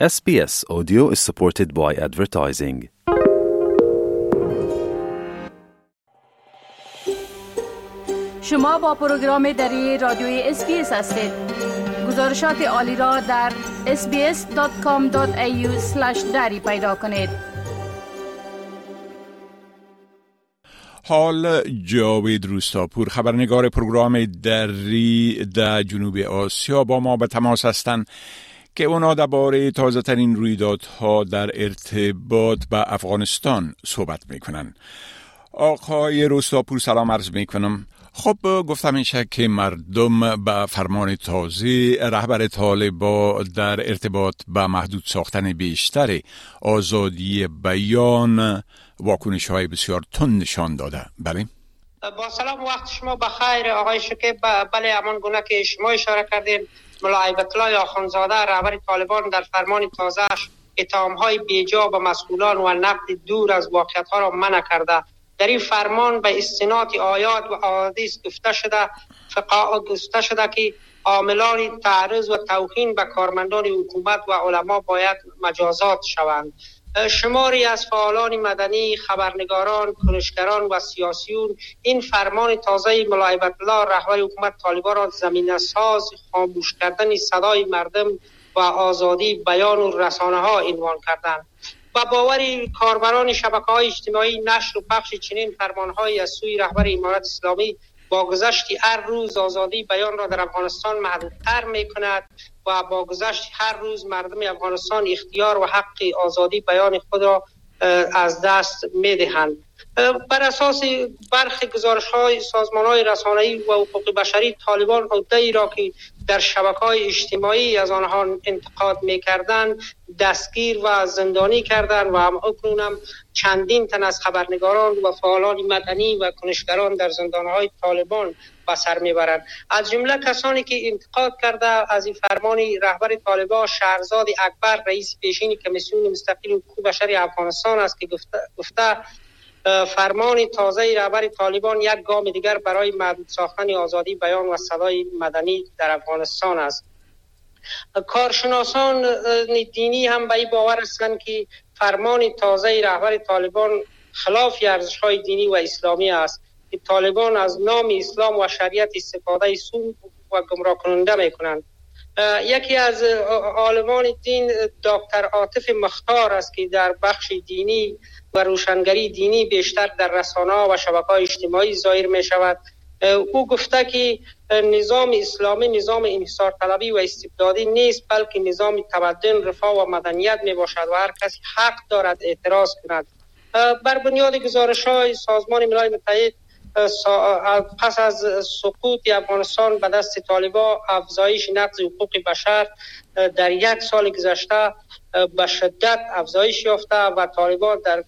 SBS Audio is supported by advertising. شما با پروگرام دری رادیوی SBS هستید. گزارشات عالی را در sbs.com.au/dari پیدا کنید. حال جاوید روستاپور خبرنگار پروگرام دری در جنوب آسیا با ما به تماس هستند. که اونا درباره تازه ترین رویدادها در ارتباط به افغانستان صحبت می‌کنن. آقای روستاپور سلام عرض می‌کنم. خب گفتم این که مردم به فرمان تازه رهبر طالبا در ارتباط به محدود ساختن بیشتر آزادی بیان واکنش های بسیار تند نشان داده. بله. با سلام وقت شما بخیر. آقای شکیب بله همان گونه که شما اشاره کردین. ملا الله آخانزاده رهبر طالبان در فرمان تازهش اتهام های بیجا به مسئولان و نقد دور از واقعیت ها را منع کرده. در این فرمان به استناد آیات و احادیث گفته شده فقا گفته شده که عاملان تعرض و توهین به کارمندان حکومت و علما باید مجازات شوند. شماری از فعالان مدنی خبرنگاران کنشگران و سیاسیون این فرمان تازه ملایبت الله رهبر حکومت طالبان را زمینه ساز خاموش کردن صدای مردم و آزادی بیان و رسانه ها عنوان کردند. و باوری کاربران شبکه های اجتماعی نشر و پخش چنین فرمان های از سوی رهبر امارت اسلامی با گذشت هر روز آزادی بیان را در افغانستان محدودتر می کند و با گذشت هر روز مردم افغانستان اختیار و حق آزادی بیان خود را از دست می دهند بر اساس برخی گزارش های سازمان های رسانه‌ای و حقوق بشری طالبان عده ای را که در شبکه های اجتماعی از آنها انتقاد می کردن دستگیر و زندانی کردند و هم اکنون چندین تن از خبرنگاران و فعالان مدنی و کنشگران در زندان های طالبان به سر می‌برند. از جمله کسانی که انتقاد کرده از این فرمان رهبر طالبان شهرزاد اکبر رئیس پیشین کمیسیون مستقل حقوق بشری افغانستان است که گفته, گفته فرمان تازه رهبر طالبان یک گام دیگر برای محدود ساختن آزادی بیان و صدای مدنی در افغانستان است. کارشناسان دینی هم به این باور هستند که فرمان تازه رهبر طالبان خلاف ارزش های دینی و اسلامی است. که طالبان از نام اسلام و شریعت استفاده سو و گمراه کننده می کنند یکی از عالمان دین دکتر عاطف مختار است که در بخش دینی و روشنگری دینی بیشتر در رسانه و شبکه اجتماعی ظاهر می شود او گفته که نظام اسلامی نظام انحصار طلبی و استبدادی نیست بلکه نظام تمدن رفاه و مدنیت می باشد و هر کسی حق دارد اعتراض کند. بر بنیاد گزارش های سازمان ملل متحد پس از سقوط افغانستان به دست طالبا افزایش نقض حقوق بشر در یک سال گذشته به شدت افزایش یافته و طالبان در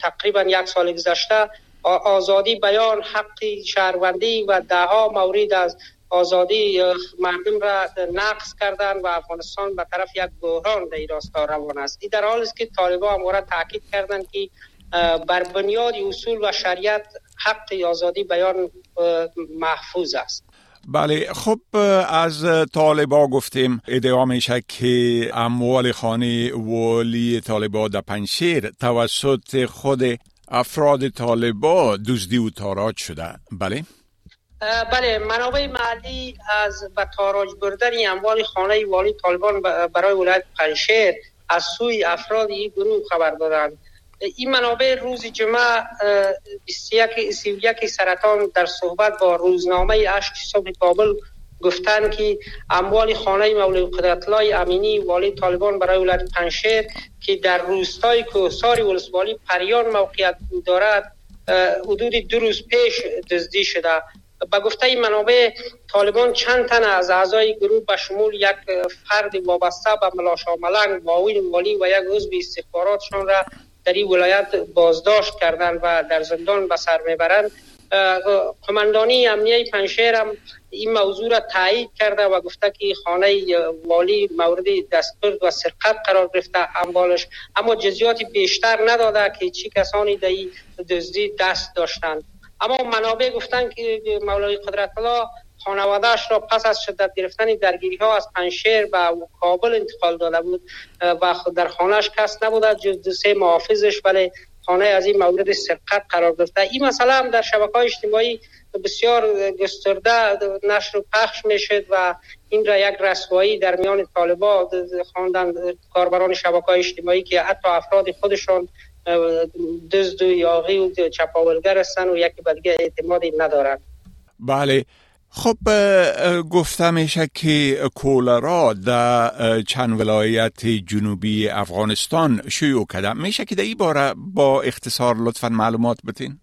تقریبا یک سال گذشته آزادی بیان حق شهروندی و دهها مورد از آزادی مردم را نقص کردن و افغانستان به طرف یک بحران در راستا روان است. این در حالی است که طالبان هم تاکید کردند که بر بنیاد اصول و شریعت حق آزادی بیان محفوظ است. بله خب از طالبا گفتیم ادعا میشه که اموال خانه والی طالبا در پنشیر توسط خود افراد طالبا دزدی و تاراج شده. بله؟ بله منابع محلی از به تاراج بردن اموال خانه والی طالبان برای ولایت پنشیر از سوی افراد این گروه خبر دادند. این منابع روز جمعه 21 سرطان در صحبت با روزنامه اشک صبح کابل گفتند که اموال خانه مولوی قدرت الله امینی والی طالبان برای ولایت پنشیر که در روستای کوهسار ولسوالی پریان موقعیت دارد حدود دو روز پیش دزدی شده. به گفته این منابع طالبان چند تن از اعضای گروه به شمول یک فرد وابسته به ملاشا ملنگ معاون والی و یک عضو استخباراتشان را در این ولایت بازداشت کردند و در زندان به سر می‌برند. قماندانی امنیه پنشیر هم این موضوع را تایید کرده و گفته که خانه والی مورد دستبرد و سرقت قرار گرفته اموالش اما جزیات بیشتر نداده که چی کسانی در این دزدی دست داشتند. اما منابع گفتند که مولای قدرت الله خانوادهش را پس از شدت گرفتن درگیری ها از پنشیر به کابل انتقال داده بود و در خانهش کس نبود جز سه محافظش ولی خانه از این مورد سرقت قرار گرفته. این مسئله هم در شبکه های اجتماعی بسیار گسترده نشر و پخش می‌شد و این را یک رسوایی در میان طالبا خواندن کاربران شبکه های اجتماعی که حتی افراد خودشان دزد و یاغی و چپاولگر هستند و یکی به دیگه اعتمادی ندارند. بله خب گفته میشه که کولرا در چند ولایت جنوبی افغانستان شیوع کرده میشه که در این باره با اختصار لطفا معلومات بتین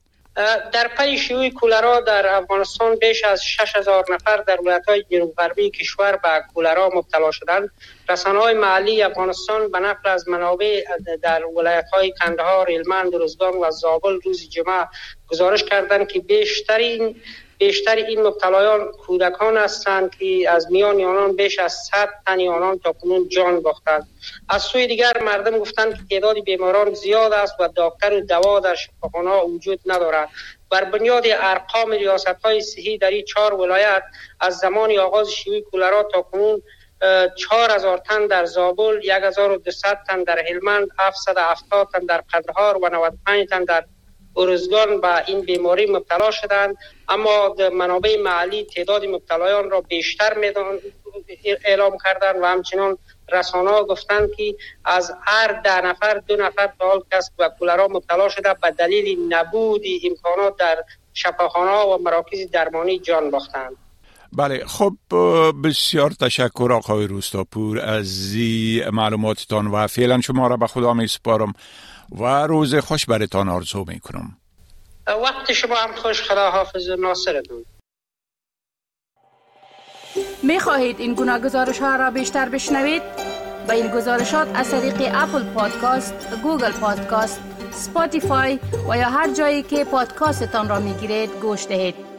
در پی شیوع کولرا در افغانستان بیش از 6000 نفر در ولایت های جنوب غربی کشور به کولرا مبتلا شدند. رسانه های محلی افغانستان به نقل از منابع در ولایت های کندهار، هلمند، روزگان و زابل روز جمعه گزارش کردند که بیشترین بیشتر این مبتلایان کودکان هستند که از میان آنان بیش از 100 تن آنان تا کنون جان باختند. از سوی دیگر مردم گفتند که تعداد بیماران زیاد است و دکتر و دوا در شفاخانه وجود ندارد. بر بنیاد ارقام ریاست های صحی در این چهار ولایت از زمان آغاز شیوع کولرا تا کنون چهار هزار تن در زابل، یک هزار و تن در هلمند، 770 تن در قدرهار و 95 تن در ارزگان به این بیماری مبتلا شدند. اما منابع محلی تعداد مبتلایان را بیشتر میدان اعلام کردند و همچنان رسانه ها گفتند که از هر ده نفر دو نفر تا حال کس به کولرا مبتلا شده به دلیل نبود امکانات در شفاخانه و مراکز درمانی جان باختند. بله خب بسیار تشکر آقای روستاپور از معلوماتتان و فعلا شما را به خدا می سپارم و روز خوش برتان آرزو می کنم وقت شما هم خوش خدا حافظ ناصرتون می خواهید این گونه گزارش ها را بیشتر بشنوید؟ با این گزارشات از طریق Apple Podcast، Google Podcast، Spotify و یا هر جایی که پادکاستتان را می گیرید گوش دهید.